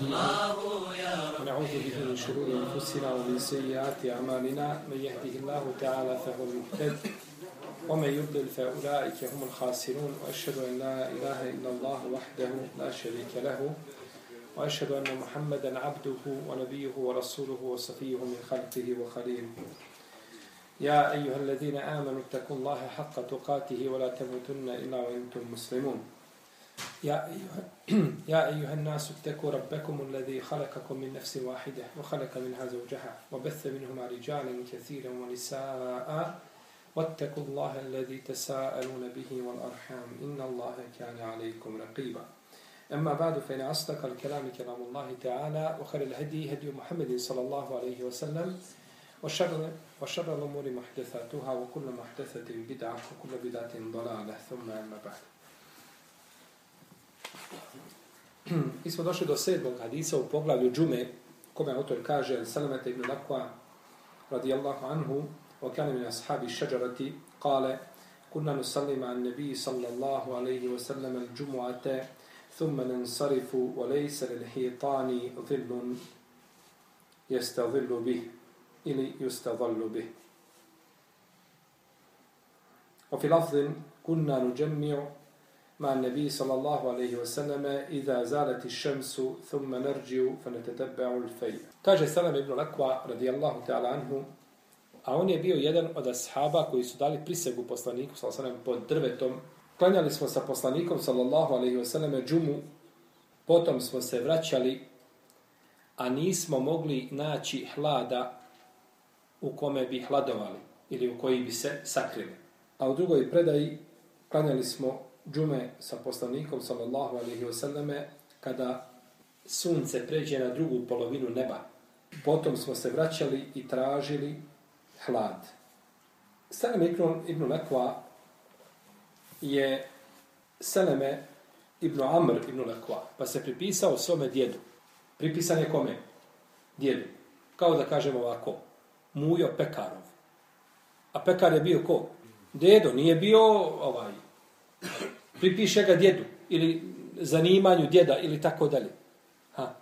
ونعوذ به من شرور أنفسنا ومن سيئات أعمالنا من يهده الله تعالى فهو المهتد ومن يضلل فأولئك هم الخاسرون وأشهد أن لا إله إلا الله وحده لا شريك له وأشهد أن محمدا عبده ونبيه ورسوله وصفيه من خلقه وخليله. يا أيها الذين آمنوا اتقوا الله حق تقاته ولا تموتن إلا وأنتم مسلمون. يا أيها, يا أيها الناس اتقوا ربكم الذي خلقكم من نفس واحدة وخلق منها زوجها وبث منهما رجالا كثيرا ونساء. واتقوا الله الذي تساءلون به والأرحام. إن الله كان عليكم رقيبا. أما بعد فإن أصدق الكلام كلام الله تعالى وخير الهدي هدي محمد صلى الله عليه وسلم وشر, وشر الأمور محدثاتها وكل محدثة بدعة وكل بدعة ضلالة. ثم أما بعد. Mi smo došli do sedmog hadisa u poglavlju džume, kome autor kaže, Salamete ibn Lakwa, radijallahu anhu, wa kana min ashabi šađarati, kale, kunna nusallima an nebi sallallahu alaihi wa sallam al džumu'ate, thumma nansarifu, wa lejsa lil hitani dhillun yastadhillu bih, ili yustadhallu bih. وفي لفظ كنا نجمع مع النبي صلى الله عليه وسلم إذا زالت الشمس ثم نرجع فنتتبع الفيء kaže Salam ibn Lakwa radijallahu ta'ala anhu a on je bio jedan od ashaba koji su dali prisegu poslaniku sallallahu alejhi pod drvetom klanjali smo sa poslanikom sallallahu alejhi ve selleme džumu potom smo se vraćali a nismo mogli naći hlada u kome bi hladovali ili u koji bi se sakrili a u drugoj predaji klanjali smo džume sa poslanikom sallallahu alaihi wasallame kada sunce pređe na drugu polovinu neba. Potom smo se vraćali i tražili hlad. Seleme ibn, ibn Lekva je Seleme ibn Amr ibn Lekva, pa se pripisao svome djedu. Pripisan je kome? Djedu. Kao da kažemo ovako, Mujo Pekarov. A Pekar je bio ko? Dedo, nije bio ovaj, pripiše ga djedu ili zanimanju djeda ili tako dalje. Ha.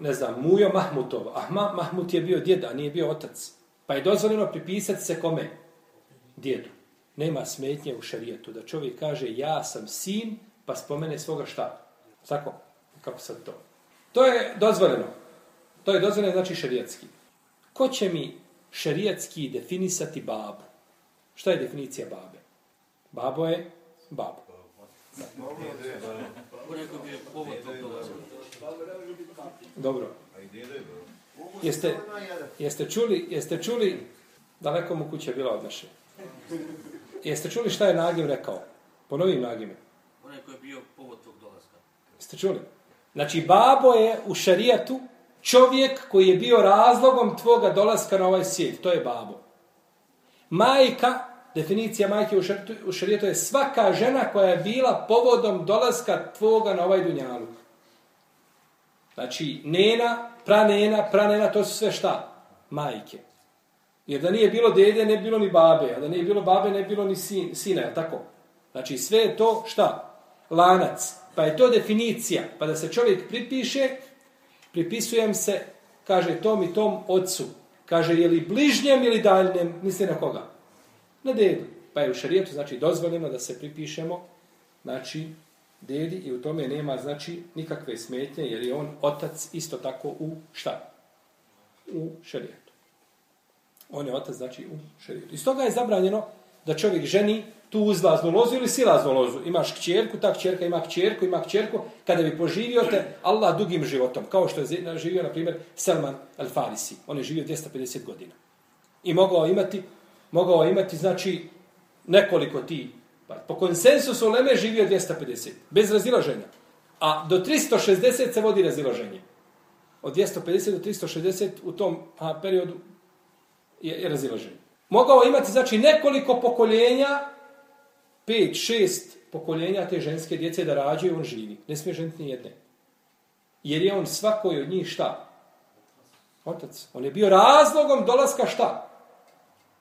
Ne znam, Mujo Mahmutov. Ah, Ma, Mahmut je bio djed, a nije bio otac. Pa je dozvoljeno pripisati se kome? Djedu. Nema smetnje u šarijetu da čovjek kaže ja sam sin, pa spomene svoga šta. Tako? Kako sad to? To je dozvoljeno. To je dozvoljeno znači šarijetski. Ko će mi šarijetski definisati babu? Šta je definicija babe? Babo je babo. Dobro. Jeste, jeste, čuli, jeste čuli, daleko mu kuća bila od naše. Jeste čuli šta je Nagim rekao? Ponovim Nagime. Onaj koji je bio povod tog dolaska. Jeste čuli? Znači, babo je u šarijatu čovjek koji je bio razlogom tvoga dolaska na ovaj svijet. To je babo. Majka definicija majke u, šarijetu, u šarijetu je svaka žena koja je bila povodom dolaska tvoga na ovaj dunjalu. Znači, nena, pranena, pranena, to su sve šta? Majke. Jer da nije bilo dede, ne bilo ni babe. A da nije bilo babe, ne bilo ni sin, sina, je tako? Znači, sve je to šta? Lanac. Pa je to definicija. Pa da se čovjek pripiše, pripisujem se, kaže tom i tom ocu. Kaže, je li bližnjem ili daljnjem, misli na koga? Na dedu. Pa je u šarijetu znači dozvoljeno da se pripišemo znači dedi i u tome nema znači nikakve smetnje jer je on otac isto tako u šta? U šarijetu. On je otac znači u šarijetu. Iz toga je zabranjeno da čovjek ženi tu uzlaznu lozu ili silaznu lozu. Imaš kćerku, ta kćerka ima kćerku, ima kćerku. Kada bi poživio te Allah dugim životom, kao što je živio, na primjer, Salman al-Farisi. On je živio 250 godina. I mogao imati mogao imati, znači, nekoliko ti. Pa, po konsensusu Leme živio 250, bez razilaženja. A do 360 se vodi razilaženje. Od 250 do 360 u tom a, periodu je, je razilaženje. Mogao imati, znači, nekoliko pokoljenja, 5, 6 pokoljenja te ženske djece da rađaju, on živi. Ne smije ženiti ni jedne. Jer je on svakoj od njih šta? Otac. On je bio razlogom dolaska šta?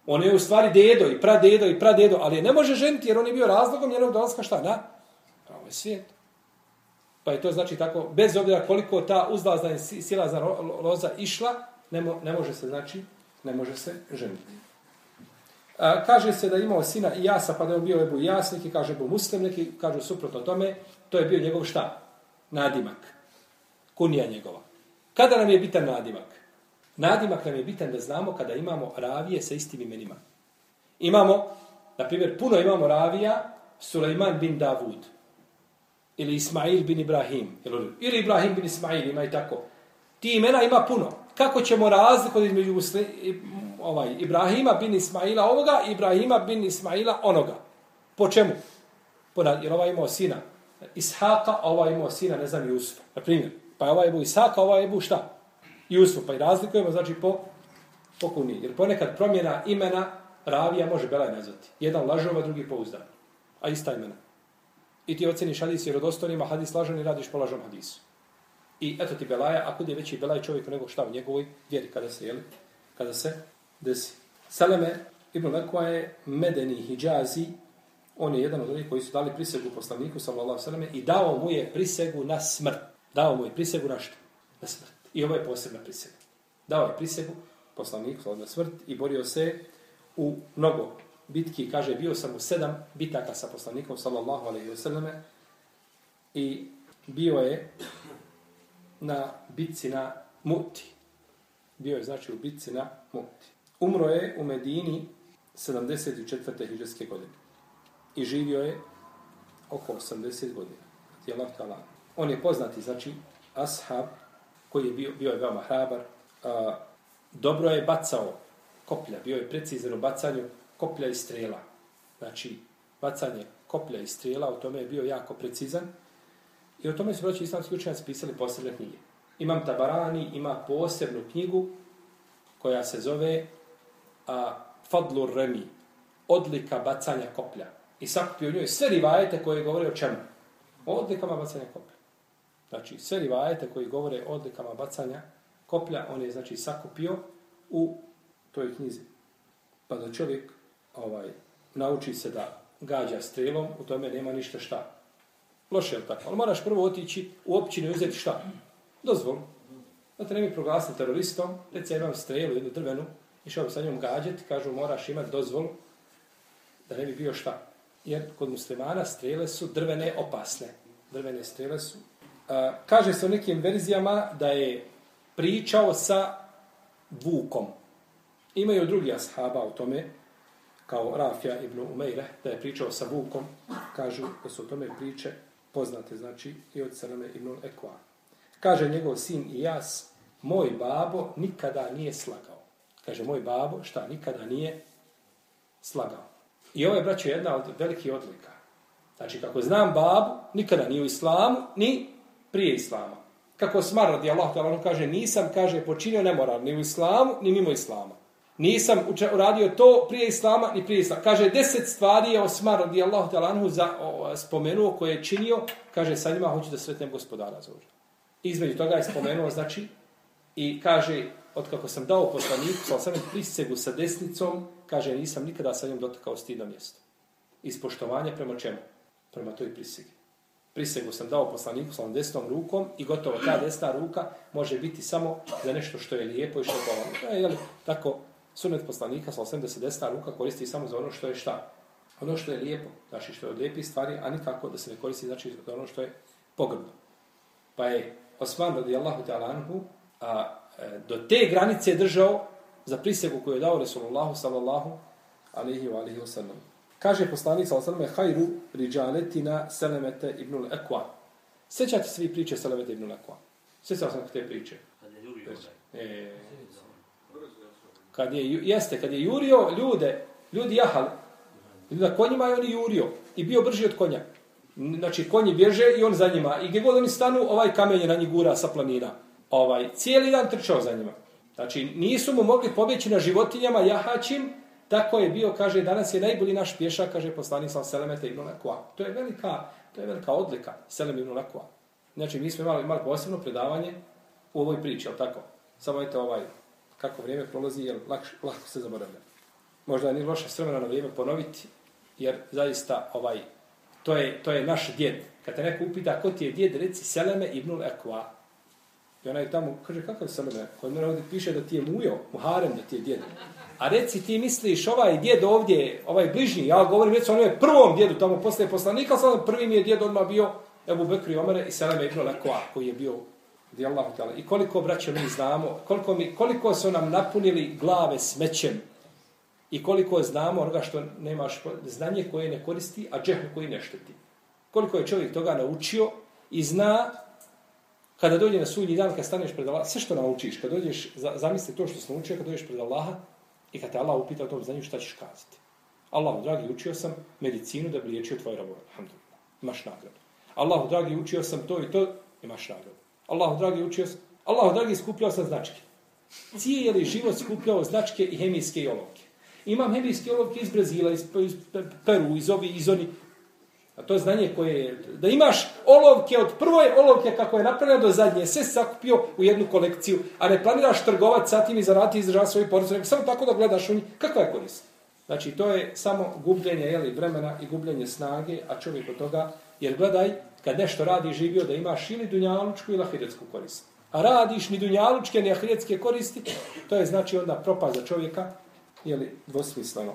On je u stvari dedo i pradedo i pradedo, ali je ne može ženiti jer on je bio razlogom njenog dolaska šta? Na ovaj svijet. Pa je to znači tako, bez obzira koliko ta uzlazna i si- silazna loza išla, ne, mo, ne može se, znači, ne može se ženiti. A, kaže se da je imao sina Ijasa, pa da je on bio Ebu Ijas, neki kaže Ebu Muslim, neki kažu suprotno tome, to je bio njegov šta? Nadimak. Kunija njegova. Kada nam je bitan nadimak? Nadimak nam je bitan da znamo kada imamo ravije sa istim imenima. Imamo, na primjer, puno imamo ravija, Sulejman bin Davud, ili Ismail bin Ibrahim, ili, Ibrahim bin Ismail, ima i tako. Ti imena ima puno. Kako ćemo razlikovati između Musli, ovaj, Ibrahima bin Ismaila ovoga i Ibrahima bin Ismaila onoga? Po čemu? Po, jer ovaj imao sina Ishaka, a ovaj imao sina, ne znam, Jusufa. Na primjer, pa je ovaj Ebu Ishaka, a ovaj imao šta? Jusuf, pa i razlikujemo, znači, po, po kuni. Jer ponekad promjena imena ravija može Belaj nazvati. Jedan lažova, drugi pouzdan. A ista imena. I ti oceniš hadis jer odostanima, hadis lažan i radiš po lažom hadisu. I eto ti Belaja, ako je veći Belaj čovjek nego šta u njegovoj vjeri kada se, jeli, kada se desi. Saleme ibn Lekwa je medeni hijazi, on je jedan od onih koji su dali prisegu poslaniku, sallallahu sallam, i dao mu je prisegu na smrt. Dao mu je prisegu na što? Na smrt. I ovo je posebna prisega. Dao je prisegu poslanik, slavno smrt i borio se u mnogo bitki, kaže, bio sam u sedam bitaka sa poslanikom, sallallahu alaihi wasallam, i bio je na bitci na Muti. Bio je, znači, u bitci na Muti. Umro je u Medini 74. hiđarske godine. I živio je oko 80 godina. Allah. On je poznati, znači, ashab, koji je bio, bio je veoma hrabar, a, dobro je bacao koplja, bio je precizan u bacanju koplja i strela. Znači, bacanje koplja i strela, u tome je bio jako precizan. I o tome su broći islamski učenjaci pisali posebne knjige. Imam Tabarani, ima posebnu knjigu koja se zove a, Fadlur Remi, odlika bacanja koplja. I sakupio u njoj sve rivajete koje govore o čemu? O odlikama bacanja koplja. Znači, sve rivajete koji govore o odlikama bacanja koplja, on je, znači, sakupio u toj knjizi. Pa da čovjek ovaj, nauči se da gađa strelom, u tome nema ništa šta. Loše je li tako? Ali moraš prvo otići u općinu i uzeti šta? Dozvolu. Da te ne mi proglasiti teroristom, reci imam strelu, jednu drvenu, išao bi sa njom gađati, kažu moraš imati dozvolu da ne bi bio šta. Jer kod muslimana strele su drvene opasne. Drvene strele su. A, kaže se u nekim verzijama da je pričao sa vukom. Imaju drugi ashaba u tome, kao Rafija ibn Umejre, da je pričao sa vukom. Kažu da su o tome priče poznate, znači, i od Salame ibn Ekva. Kaže njegov sin i jas, moj babo nikada nije slagao. Kaže, moj babo, šta, nikada nije slagao. I ovo je, braćo, jedna od velikih odlika. Znači, kako znam babu, nikada nije u islamu, ni prije islama. Kako smar radi Allah, on kaže, nisam, kaže, počinio nemoral ni u islamu, ni mimo islama. Nisam uradio to prije islama, ni prije islama. Kaže, deset stvari je Osmar radi Allah, za, o, spomenuo koje je činio, kaže, sa njima hoću da sretnem gospodara za. Između toga je spomenuo, znači, i kaže, od kako sam dao poslaniku, sa sam prisegu sa desnicom, kaže, nisam nikada sa njom dotakao stidno mjesto. Ispoštovanje prema čemu? Prema toj prisegi. Prisegu sam dao poslaniku sa desnom rukom i gotovo ta desna ruka može biti samo za nešto što je lijepo i što je polovno. To je, jel, tako, sunet poslanika, sa osam da se desna ruka koristi samo za ono što je šta? Ono što je lijepo, znači što je od lijepih stvari, a nikako da se ne koristi znači za ono što je pogrbno. Pa je Osman radijallahu ta'ala anhu a, e, do te granice držao za prisegu koju je dao Resulullahu sallallahu alaihi wa alaihi wa sallam. Kaže poslanik sallallahu alaihi wa sallam hajru riđaletina selemete ibnul ekwa. Sjećate se vi priče selemete ibnul ekwa? Sjećao sam te priče. Kad je Jurio. E, kad je, ju- jeste, kad je jurio ljude, ljudi jahali, na konjima je on i jurio i bio brži od konja. Znači, konji bježe i on za njima. I gdje god oni stanu, ovaj kamen je na njih gura sa planina. Ovaj, cijeli dan trčao za njima. Znači, nisu mu mogli pobjeći na životinjama jahačim, tako je bio, kaže, danas je najbolji naš pješak, kaže poslanik sam Selemete ibn Lekua. To je velika, to je velika odlika, Selem ibn Lekua. Znači, mi smo imali, imali posebno predavanje u ovoj priči, ali tako? Samo eto ovaj, kako vrijeme prolazi, jer lakš, lako se zaboravlja. Možda nije loše s vremena na vrijeme ponoviti, jer zaista ovaj, to je, to je naš djed, Kad te neko upita ko ti je djed, reci Seleme ibn Lekua. I onaj tamo kaže, kakav Seleme? Kod mene ovdje piše da ti je mujo, muharem da ti je djed. A reci ti misliš ovaj djed ovdje, ovaj bližnji, ja govorim reći onome prvom djedu tamo posle poslanika, sad prvi mi je djed odmah bio Ebu Bekri Omere i Seleme ibn Lekoa, koji je bio Allahu ta'ala. I koliko, braćo, mi znamo, koliko, mi, koliko su nam napunili glave smećem i koliko znamo onoga što nemaš znanje koje ne koristi, a džehu koji ne šteti. Koliko je čovjek toga naučio i zna kada dođe na sudnji dan, kad staneš pred Allah, sve što naučiš, kad dođeš, zamisli to što si naučio, kad dođeš pred Allaha i kad te Allah upita o tom znanju, šta ćeš kazati? Allahu, dragi, učio sam medicinu da bi liječio tvoj robove. Alhamdulillah. Imaš nagradu. Allahu, dragi, učio sam to i to, imaš nagradu. Allahu dragi učio sam, Allahu dragi skupljao sam značke. Cijeli život skupljao značke i hemijske olovke. Imam hemijske olovke iz Brazila, iz, iz Peru, iz ovi, iz oni. A to je znanje koje je, da imaš olovke od prve olovke kako je napravljena do zadnje, sve sakupio u jednu kolekciju, a ne planiraš trgovat sa tim i zarati i izdržavati svoju porodicu, nego samo tako da gledaš u njih, kakva je korist? Znači, to je samo gubljenje jeli, vremena i gubljenje snage, a čovjek od toga, jer gledaj, kad nešto radi živio da imaš ili dunjalučku ili ahiretsku korist. A radiš ni dunjalučke ni ahiretske koristi, to je znači onda propast za čovjeka, ili dvosmisleno.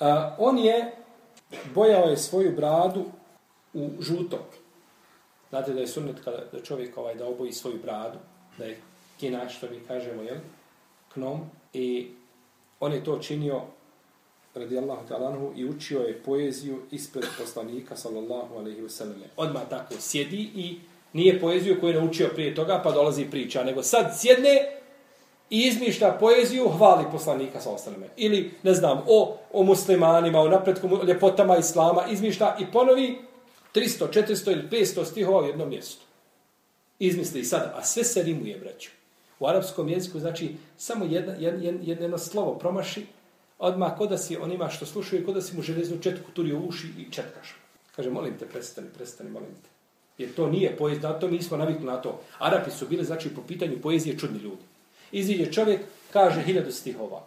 A, on je, bojao je svoju bradu u žuto. Znate da je sunnet kada da čovjek ovaj da oboji svoju bradu, da je kina što mi kažemo, jel? Knom. I on je to činio radijallahu ta'ala i učio je poeziju ispred poslanika sallallahu alaihi wasallam. Odmah tako sjedi i nije poeziju koju je naučio prije toga pa dolazi priča, nego sad sjedne i izmišlja poeziju, hvali poslanika sa alaihi. Ili, ne znam, o, o muslimanima, o napretku, ljepotama islama, izmišlja i ponovi 300, 400 ili 500 stihova u jednom mjestu. Izmisli sad, a sve se rimuje, braću. U arapskom jeziku znači samo jedno, jedno, jedno slovo promaši odmah kod da si onima što slušaju, kod da si mu železnu četku turio u uši i četkaš. Kaže, molim te, prestani, prestani, molim te. Jer to nije poezija, to mi smo navikli na to. Arapi su bili, znači, po pitanju poezije čudni ljudi. Iziđe čovjek, kaže hiljadu stihova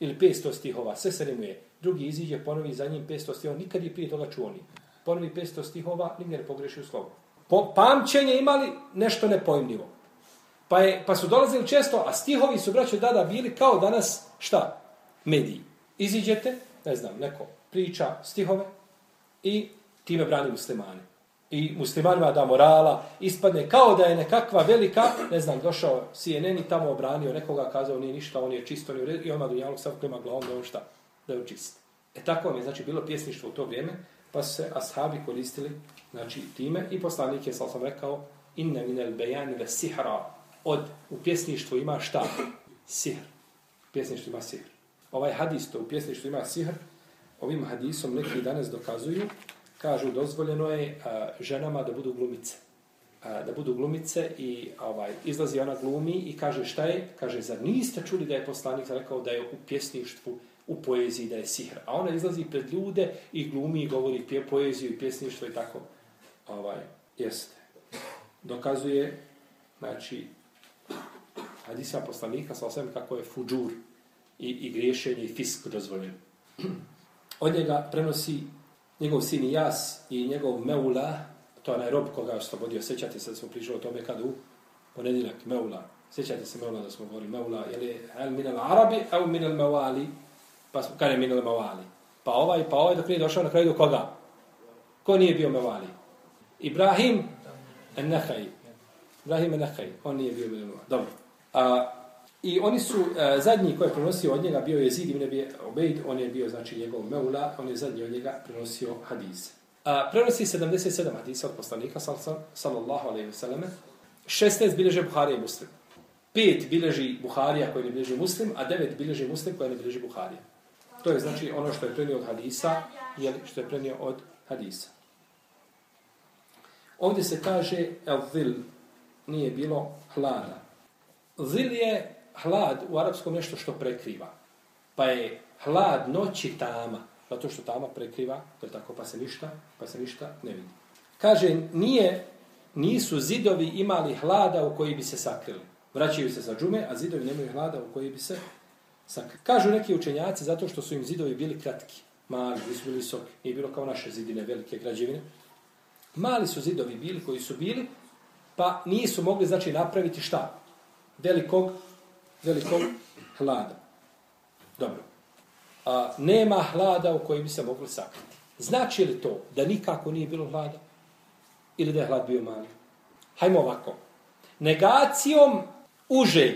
ili 500 stihova, sve se rimuje. Drugi iziđe, ponovi za njim 500 stihova, nikad je prije toga čuo ni. Ponovi 500 stihova, nigdje ne pogreši u slovu. Po, pamćenje imali nešto nepojmljivo. Pa, je, pa su dolazili često, a stihovi su, braćo, dada bili kao danas, šta? mediji. Iziđete, ne znam, neko priča stihove i time brani muslimane. I muslimanima da morala, ispadne kao da je nekakva velika, ne znam, došao CNN i tamo obranio nekoga, kazao nije ništa, on je čisto, on je i ima do javnog ko klima glavom, da on šta, da je čist. E tako vam je, znači, bilo pjesništvo u to vrijeme, pa su se ashabi koristili, znači, time i poslanik je, sal sam rekao, inna minel bejani ve sihra, od, u pjesništvu ima šta? Sihr. Pjesništvo ima sihr ovaj hadis to u pjesništvu ima sihr, ovim hadisom neki danas dokazuju, kažu dozvoljeno je a, ženama da budu glumice. A, da budu glumice i ovaj izlazi ona glumi i kaže šta je? Kaže, zar niste čuli da je poslanik rekao da je u pjesništvu u poeziji da je sihr. A ona izlazi pred ljude i glumi i govori pje, poeziju i pjesništvo i tako. Ovaj, jeste. Dokazuje, znači, hadisa poslanika, sa osvijem kako je fuđur, i, i griješenje i fisk dozvoljen. Od njega prenosi njegov sin Jas i njegov Meula, to je onaj rob koga je oslobodio, sećate se da smo pričali o tome kad u ponedinak Meula, sećate se Meula da smo govorili Meula, je li el minel Arabi, el minel mawali, pa smo, kada je minel mawali, Pa ovaj, pa ovaj dok nije došao na kraju do koga? Ko nije bio Mevali? Ibrahim en-Nehaj. Ibrahim en-Nehaj, on nije bio Mevali. Dobro. A, I oni su, uh, zadnji koji je prenosio od njega bio je Zid ibn Abi Ubejd, on je bio znači njegov meula, on je zadnji od njega prenosio hadis. Uh, prenosi 77 hadisa od poslanika sallallahu alejhi ve selleme. 16 bilježe Buhari i Muslim. 5 bilježi Buharija koji ne bilježi Muslim, a 9 bilježi Muslim koji ne bilježi Buharija. To je znači ono što je prenio od hadisa, je što je prenio od hadisa. Ovdje se kaže el zil, nije bilo hlada. Zil je hlad u arapskom nešto što prekriva. Pa je hlad noći tama, zato što tama prekriva, to je tako, pa se ništa, pa se ništa ne vidi. Kaže, nije, nisu zidovi imali hlada u koji bi se sakrili. Vraćaju se za džume, a zidovi nemaju hlada u koji bi se sakrili. Kažu neki učenjaci zato što su im zidovi bili kratki, mali, nisu bili visoki. Nije bilo kao naše zidine, velike građevine. Mali su zidovi bili koji su bili, pa nisu mogli znači napraviti šta? Velikog, velikog hlada. Dobro. A, nema hlada u koji bi se mogli sakriti. Znači li to da nikako nije bilo hlada? Ili da je hlad bio mali? Hajmo ovako. Negacijom užeg,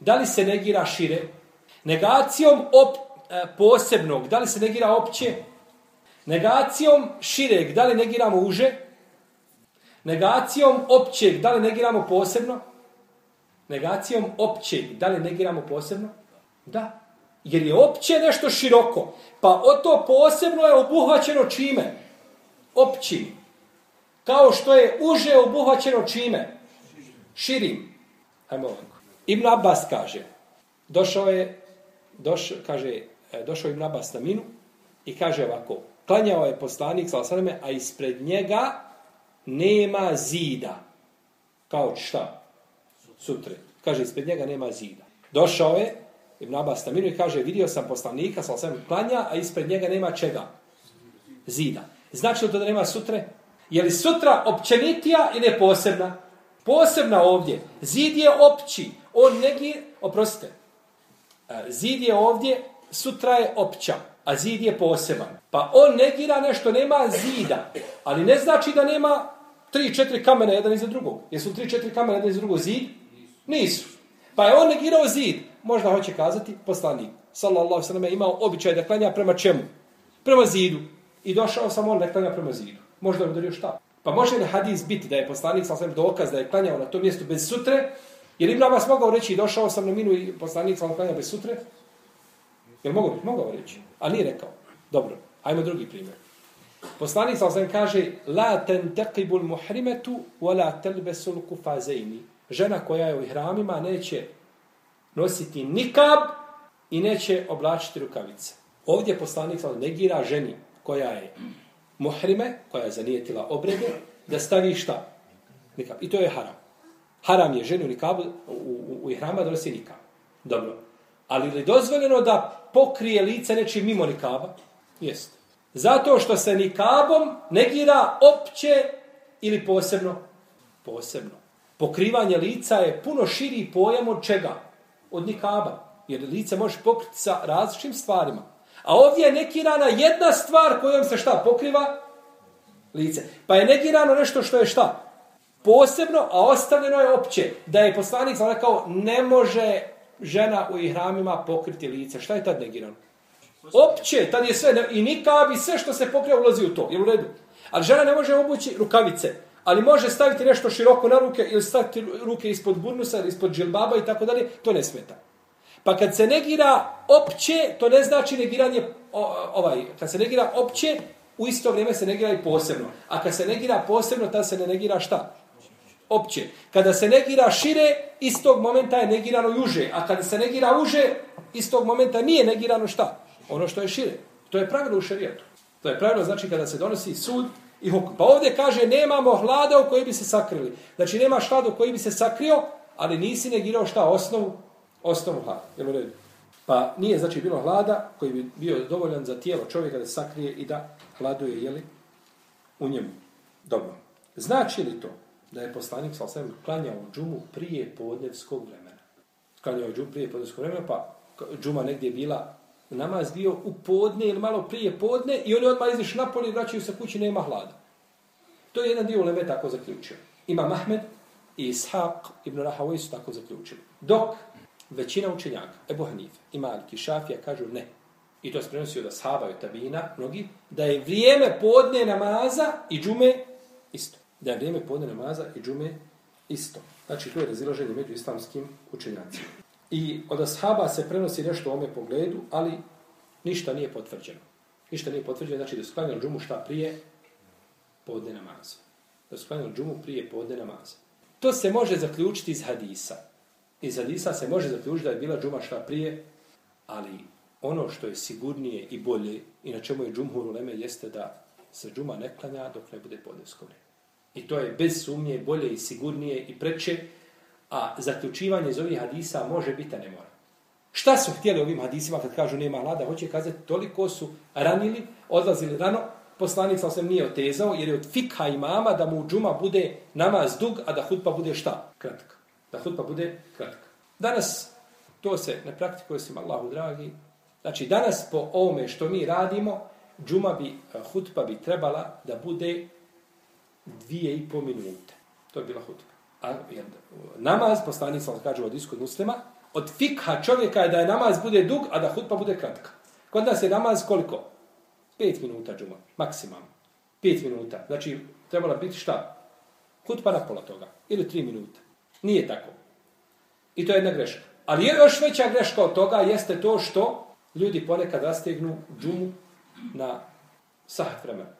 da li se negira šire? Negacijom op, e, posebnog, da li se negira opće? Negacijom šireg, da li negiramo uže? Negacijom općeg, da li negiramo posebno? Negacijom općeg, da li negiramo posebno? Da. Jer je opće nešto široko. Pa o to posebno je obuhvaćeno čime? Općim. Kao što je uže obuhvaćeno čime? Širim. Hajmo ovako. Ibn Abbas kaže, došao je, doš, kaže, e, došao Ibn Abbas na minu i kaže ovako, klanjao je poslanik, salasaleme, a ispred njega nema zida. Kao šta? Sutre. Kaže, ispred njega nema zida. Došao je, Ibn Abbas Tamiru i kaže, vidio sam poslanika, salasaleme, klanja, a ispred njega nema čega? Zida. Znači li to da nema sutre? Je li sutra općenitija ili je posebna? Posebna ovdje. Zid je opći. On neki, oprostite, e, zid je ovdje, sutra je opća, a zid je poseban. Pa on negira nešto, nema zida. Ali ne znači da nema tri, četiri kamene jedan iza drugog. Jesu tri, četiri kamene jedan iza drugog zid? Nisu. Pa je on negirao zid. Možda hoće kazati poslanik. Sallallahu sallam je imao običaj da klanja prema čemu? Prema zidu. I došao sam on da klanja prema zidu. Možda je udario šta? Pa može li hadis biti da je poslanik sallallahu dokaz da je klanjao na tom mjestu bez sutre? Jer Ibn Abbas mogao reći, došao sam na minu i poslanik sallallahu klanjao bez sutre? Jer mogao, mogao reći? A nije rekao. Dobro, ajmo drugi primjer. Poslanik sallallahu kaže la tantaqibul muhrimatu wa la talbasul kufazaini. Žena koja je u ihramima neće nositi nikab i neće oblačiti rukavice. Ovdje poslanik negira ženi koja je muhrime, koja je zanijetila obrede, da stavi šta? Nikab. I to je haram. Haram je ženi u nikabu, u, u, u ihrama da nosi nikab. Dobro. Ali li dozvoljeno da pokrije lice nečim mimo nikaba? Jeste. Zato što se nikabom negira opće ili posebno? Posebno. Pokrivanje lica je puno širi pojam od čega? Od nikaba. Jer lice može pokriti sa različitim stvarima. A ovdje je nekirana jedna stvar kojom se šta pokriva? Lice. Pa je negirano nešto što je šta? Posebno, a ostavljeno je opće. Da je poslanik sam rekao, ne može žena u ihramima pokriti lice. Šta je tad negirano? Opće, tad je sve, i nikab i sve što se pokriva ulazi u to. Je u redu? Ali žena ne može obući rukavice. Ali može staviti nešto široko na ruke ili staviti ruke ispod burnusa ili ispod džilbaba i tako dalje. To ne smeta. Pa kad se negira opće, to ne znači negiranje, ovaj, kad se negira opće, u isto vrijeme se negira i posebno. A kad se negira posebno, tad se ne negira šta? Opće. Kada se negira šire, istog momenta je negirano juže. A kada se negira uže, istog momenta nije negirano šta? Ono što je šire. To je pravilo u šarijetu. To je pravilo znači kada se donosi sud i hukum. Pa ovdje kaže nemamo hlada u koji bi se sakrili. Znači nema hlada u koji bi se sakrio, ali nisi negirao šta osnovu osnovu hlada. Jel u redu? Pa nije znači bilo hlada koji bi bio dovoljan za tijelo čovjeka da sakrije i da hladuje jeli, u njemu. Dobro. Znači li to da je poslanik sa osvijem klanjao džumu prije podnevskog vremena? Klanjao džumu prije podnevskog vremena, pa džuma negdje bila namaz bio u podne ili malo prije podne i oni odmah iziš napolje i vraćaju se kući, nema hlada. To je jedan dio Leme tako zaključio. Ima Mahmed i Ishaq ibn Rahavoj su tako zaključili. Dok većina učenjaka, Ebu Hanif i Maliki, Šafija, kažu ne. I to se prenosio da sahabaju tabina, mnogi, da je vrijeme podne namaza i džume isto. Da je vrijeme podne namaza i džume isto. Znači, to je razilaženje među islamskim učenjacima. I od ashaba se prenosi nešto u ome pogledu, ali ništa nije potvrđeno. Ništa nije potvrđeno, znači da sklanjali džumu šta prije podne namaza. Da sklanjali džumu prije podne namaza. To se može zaključiti iz hadisa. Iz hadisa se može zaključiti da je bila džuma šta prije, ali ono što je sigurnije i bolje i na čemu je džumhur u Leme jeste da se džuma ne klanja dok ne bude podnevsko vrijeme. I to je bez sumnje bolje i sigurnije i preče, a zaključivanje iz ovih hadisa može biti, a ne mora. Šta su htjeli ovim hadisima kad kažu nema hlada? Hoće kazati toliko su ranili, odlazili rano, poslanik sam nije otezao, jer je od fikha imama da mu džuma bude namaz dug, a da hutba bude šta? Kratka. Da hutba bude kratka. Danas to se ne praktikuje svima Allahu dragi. Znači danas po ovome što mi radimo, džuma bi, hutba bi trebala da bude dvije i po minute. To je bila hutba. A namaz, poslanik sam kaže od iskod muslima, od fikha čovjeka je da je namaz bude dug, a da hutba bude kratka. Kod nas je namaz koliko? 5 minuta džuma, maksimum. 5 minuta. Znači, trebala biti šta? Hutba na pola toga. Ili 3 minuta. Nije tako. I to je jedna greška. Ali je još veća greška od toga jeste to što ljudi ponekad rastegnu džumu na sahat vremena.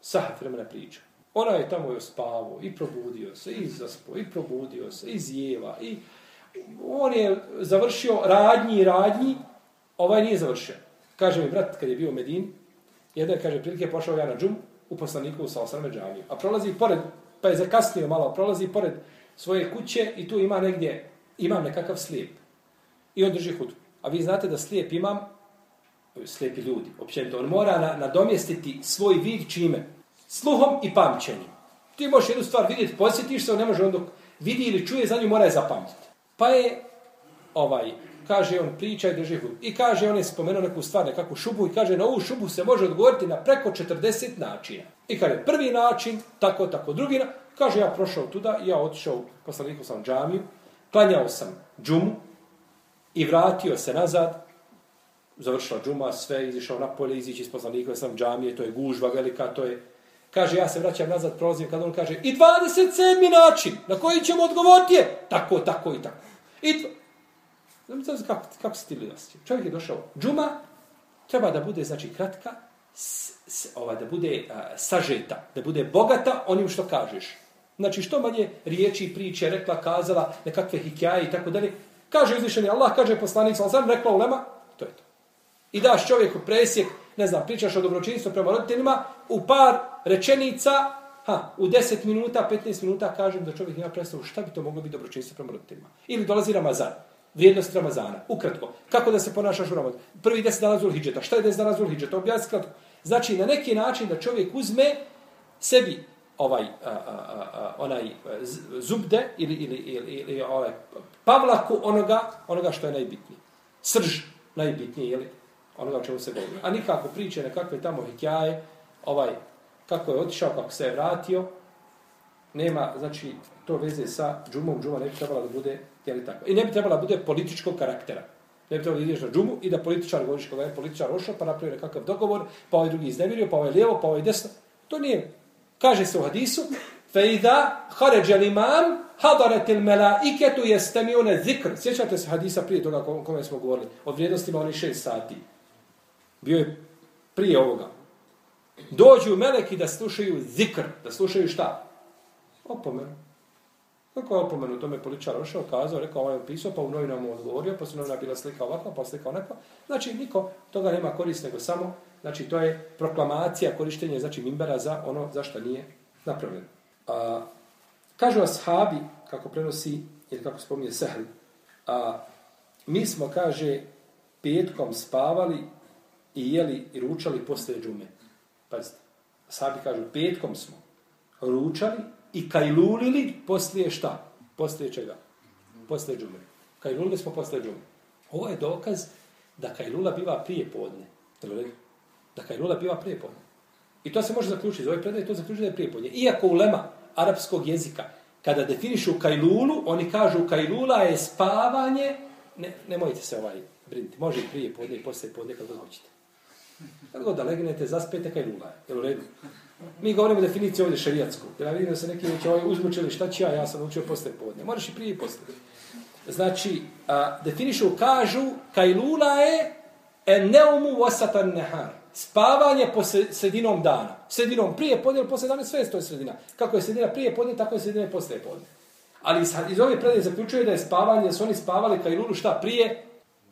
Sahat vremena priča. Ona je tamo joj spavo i probudio se, i zaspo, i probudio se, i zjeva, i on je završio radnji i radnji, ovaj nije završio. Kaže mi brat, kad je bio u jedan kaže, prilike pošao ja na džum u poslaniku sa osrame džamiju. A prolazi pored, pa je zakasnio malo, prolazi pored svoje kuće i tu ima negdje, imam nekakav slijep. I on drži hudu. A vi znate da slijep imam, slijepi ljudi, općenito, on mora na, nadomjestiti svoj vid čime? Sluhom i pamćenjem. Ti možeš jednu stvar vidjeti, posjetiš se, on ne može on dok vidi ili čuje, za nju mora je zapamtiti. Pa je, ovaj, kaže on, priča i drži hudu. I kaže, on je spomenuo neku stvar, nekakvu šubu i kaže, na ovu šubu se može odgovoriti na preko 40 načina. I kaže, prvi način, tako, tako, drugi način. Kaže, ja prošao tuda i ja otišao, poslaniku sam džamiju, klanjao sam džumu i vratio se nazad, završila džuma, sve, izišao napolje, izići iz poslanika sam džamije, to je gužva velika, to je... Kaže, ja se vraćam nazad, prolazim, kada on kaže, i 27. način, na koji ćemo odgovoriti je, tako, tako i tako. I Znači, kako, kako se ti li? Čovjek je došao. Džuma treba da bude, znači, kratka, s, s, ova, da bude a, sažeta, da bude bogata onim što kažeš. Znači, što manje riječi, priče, rekla, kazala, nekakve hikjaje i tako dalje. Kaže uzvišeni Allah, kaže poslanik, sam sam rekla ulema, to je to. I daš čovjeku presjek, ne znam, pričaš o dobročinstvu prema roditeljima, u par rečenica, ha, u 10 minuta, 15 minuta kažem da čovjek ima predstavu šta bi to moglo biti dobročinstvo prema roditeljima. Ili dolazi Ramazan vrijednost Ramazana. Ukratko, kako da se ponašaš u Ramazan? Prvi deset dana Zulhidžeta. Šta je deset dana Zulhidžeta? Objasni kratko. Znači, na neki način da čovjek uzme sebi ovaj, a, a, a, onaj e, zubde ili, ili, ili, ili ovaj, pavlaku onoga, onoga što je najbitnije. Srž najbitnije, jeli? Onoga o čemu se govori. A nikako priče nekakve tamo hikjaje, ovaj, kako je otišao, kako se je vratio, nema, znači, to veze sa džumom. Džuma ne bi trebala da bude Je tako? I ne bi trebala bude političkog karaktera. Ne bi trebalo da ideš na džumu i da političar govoriš koga je političar ošao, pa napravio nekakav dogovor, pa ovaj drugi iznevirio, pa ovaj lijevo, pa ovaj desno. To nije. Kaže se u hadisu, fe idha haređe l'imam, hadaretil melaiketu jeste mi one zikr. Sjećate se hadisa prije toga o kome smo govorili, o vrijednostima onih šest sati. Bio je prije ovoga. Dođu meleki da slušaju zikr, da slušaju šta? Opomenu. Kako je opomenu tome poličar ošao, kazao, rekao, ovaj je opisao, pa u novinama mu odgovorio, pa su novina bila slika ovakva, pa slika onakva. Znači, niko toga nema korist, nego samo, znači, to je proklamacija, korištenje, znači, mimbera za ono za što nije napravljeno. A, kažu ashabi, kako prenosi, ili kako spominje Sehl, a, mi smo, kaže, petkom spavali i jeli i ručali posle džume. Pazite, sahabi kažu, petkom smo ručali i kajlulili poslije šta? Poslije čega? Poslije džume. Kajlulili smo poslije džume. Ovo je dokaz da kajlula biva prije podne. Da kajlula biva prije podne. I to se može zaključiti. Za ovaj predaj to zaključuje da je prije podne. Iako u lema arapskog jezika, kada definišu kajlulu, oni kažu kajlula je spavanje, ne, nemojte se ovaj brinuti. Može i prije podne i poslije podne kako hoćete. Kad god da legnete, zaspete kajlula je. Jel u redu? Mi govorimo definiciju ovdje šarijatsku. Jer ja vidim da se neki već ovaj uzmučili šta će ja, ja sam učio posle podne. Moraš i prije posle. Znači, a, definišu, kažu, kajlula je eneumu vasatan nehar. Spavanje po sredinom dana. Sredinom prije podne, posle dana, sve je sredina. Kako je sredina prije podne, tako je sredina posle podne. Ali iz ove predaje zaključuje da je spavanje, da su oni spavali kajlulu šta prije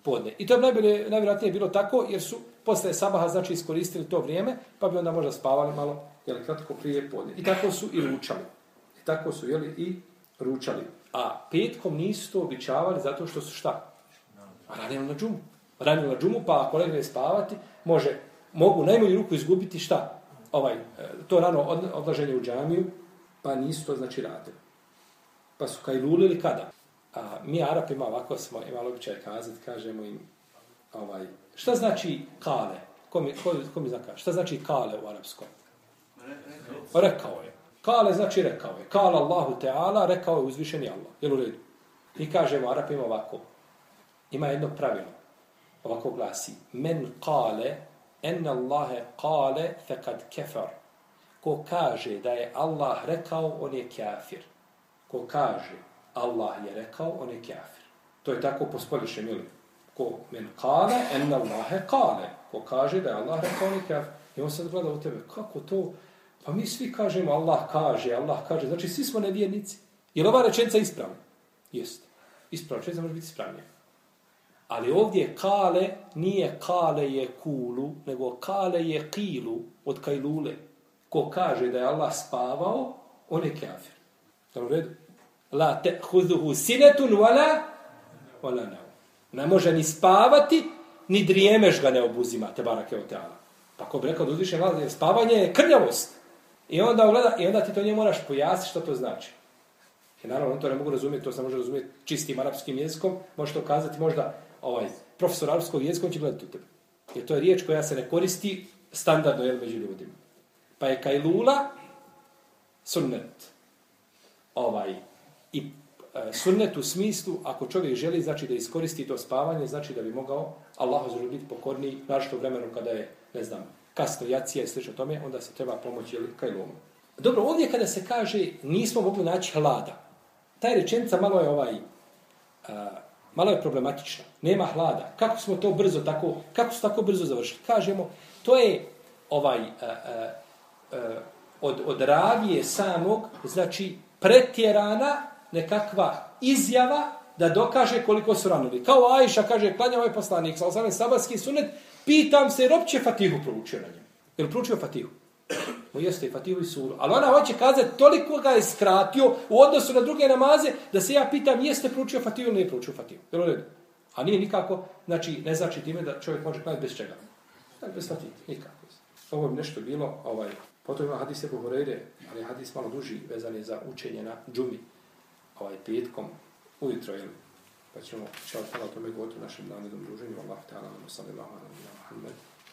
podne. I to je najbolje, najvjerojatnije bilo tako, jer su posle sabaha znači iskoristili to vrijeme, pa bi onda možda spavali malo jel, kratko prije podne. I tako su i ručali. I tako su jeli, i ručali. A petkom nisu to običavali zato što su šta? Radili na džumu. Radili na džumu, pa ako legne spavati, može, mogu najbolju ruku izgubiti šta? ovaj, e, to rano odlaženje u džamiju, pa nisu to znači radili. Pa su kaj lulili kada? A mi Arapima ovako smo imali običaj kazati, kažemo im, ovaj, šta znači kale? Ko mi, ko, ko mi zna Šta znači kale u arapskom? Rekao je. Kale znači rekao je. Kale Allahu Teala, rekao je uzvišeni Allah. Jel u redu? Mi kažemo Arapima ovako. Ima jedno pravilo. Ovako glasi. Men kale, en Allahe kale, fekad kefar. Ko kaže da je Allah rekao, on je kafir. Ko kaže Allah je rekao, on je kafir. To je tako po spolješnjem, ili? Ko men kale, en Allahe kale. Ko kaže da je Allah rekao, on je kafir. I on sad gleda u tebe, kako to? Pa mi svi kažemo Allah kaže, Allah kaže. Znači, svi smo nevjernici. Je li ova rečenica ispravna? Jeste. Ispravna rečenica može biti ispravnija. Ali ovdje kale nije kale je kulu, nego kale je kilu od kajlule. Ko kaže da je Allah spavao, on je kafir. Da u redu? La te huduhu sinetun wala wala nau. Ne može ni spavati, ni drijemeš ga ne obuzima, te barake o teala. Pa ko bi rekao da uzviše vlade, spavanje je krnjavost. I onda, ugleda, I onda ti to nje moraš pojasniti što to znači. I naravno, on to ne mogu razumjeti, to se može razumjeti čistim arapskim jezikom, može to kazati možda ovaj, profesor arapskog jezika, on će gledati u tebe. Jer to je riječ koja se ne koristi standardno jel, među ljudima. Pa je kajlula sunnet. Ovaj, I e, sunnet u smislu, ako čovjek želi znači da iskoristi to spavanje, znači da bi mogao Allah zelo biti pokorniji, našto vremenu kada je, ne znam, kasno jacija i slično tome, onda se treba pomoći ili kajlom. Dobro, ovdje kada se kaže nismo mogli naći hlada, taj rečenica malo je ovaj, a, malo je problematična. Nema hlada. Kako smo to brzo tako, kako su tako brzo završili? Kažemo, to je ovaj, a, a, a, od, od ravije samog, znači pretjerana nekakva izjava da dokaže koliko su ranovi. Kao Ajša kaže, klanja ovaj poslanik, sa osam sabarski sunet, pitam se, jer opće Fatihu proučio na njemu. Je li proučio Fatihu? Mo jeste i Fatihu i Suru. Ali ona hoće kazati, toliko ga je skratio u odnosu na druge namaze, da se ja pitam, jeste proučio Fatihu ili nije proučio Fatihu. Je li A nije nikako, znači, ne znači time da čovjek može klanjati bez čega. Znači, bez Fatihu, nikako. Ovo je nešto bilo, ovaj, potom ima hadis Ebu Horeire, ali hadis malo duži, vezan je za učenje na džumi, ovaj, petkom, ujutro, jel? Pa ćemo, čao, hvala tome u našem danedom druženju. Allah, ta'ala, sallallahu alaihi wa sallam.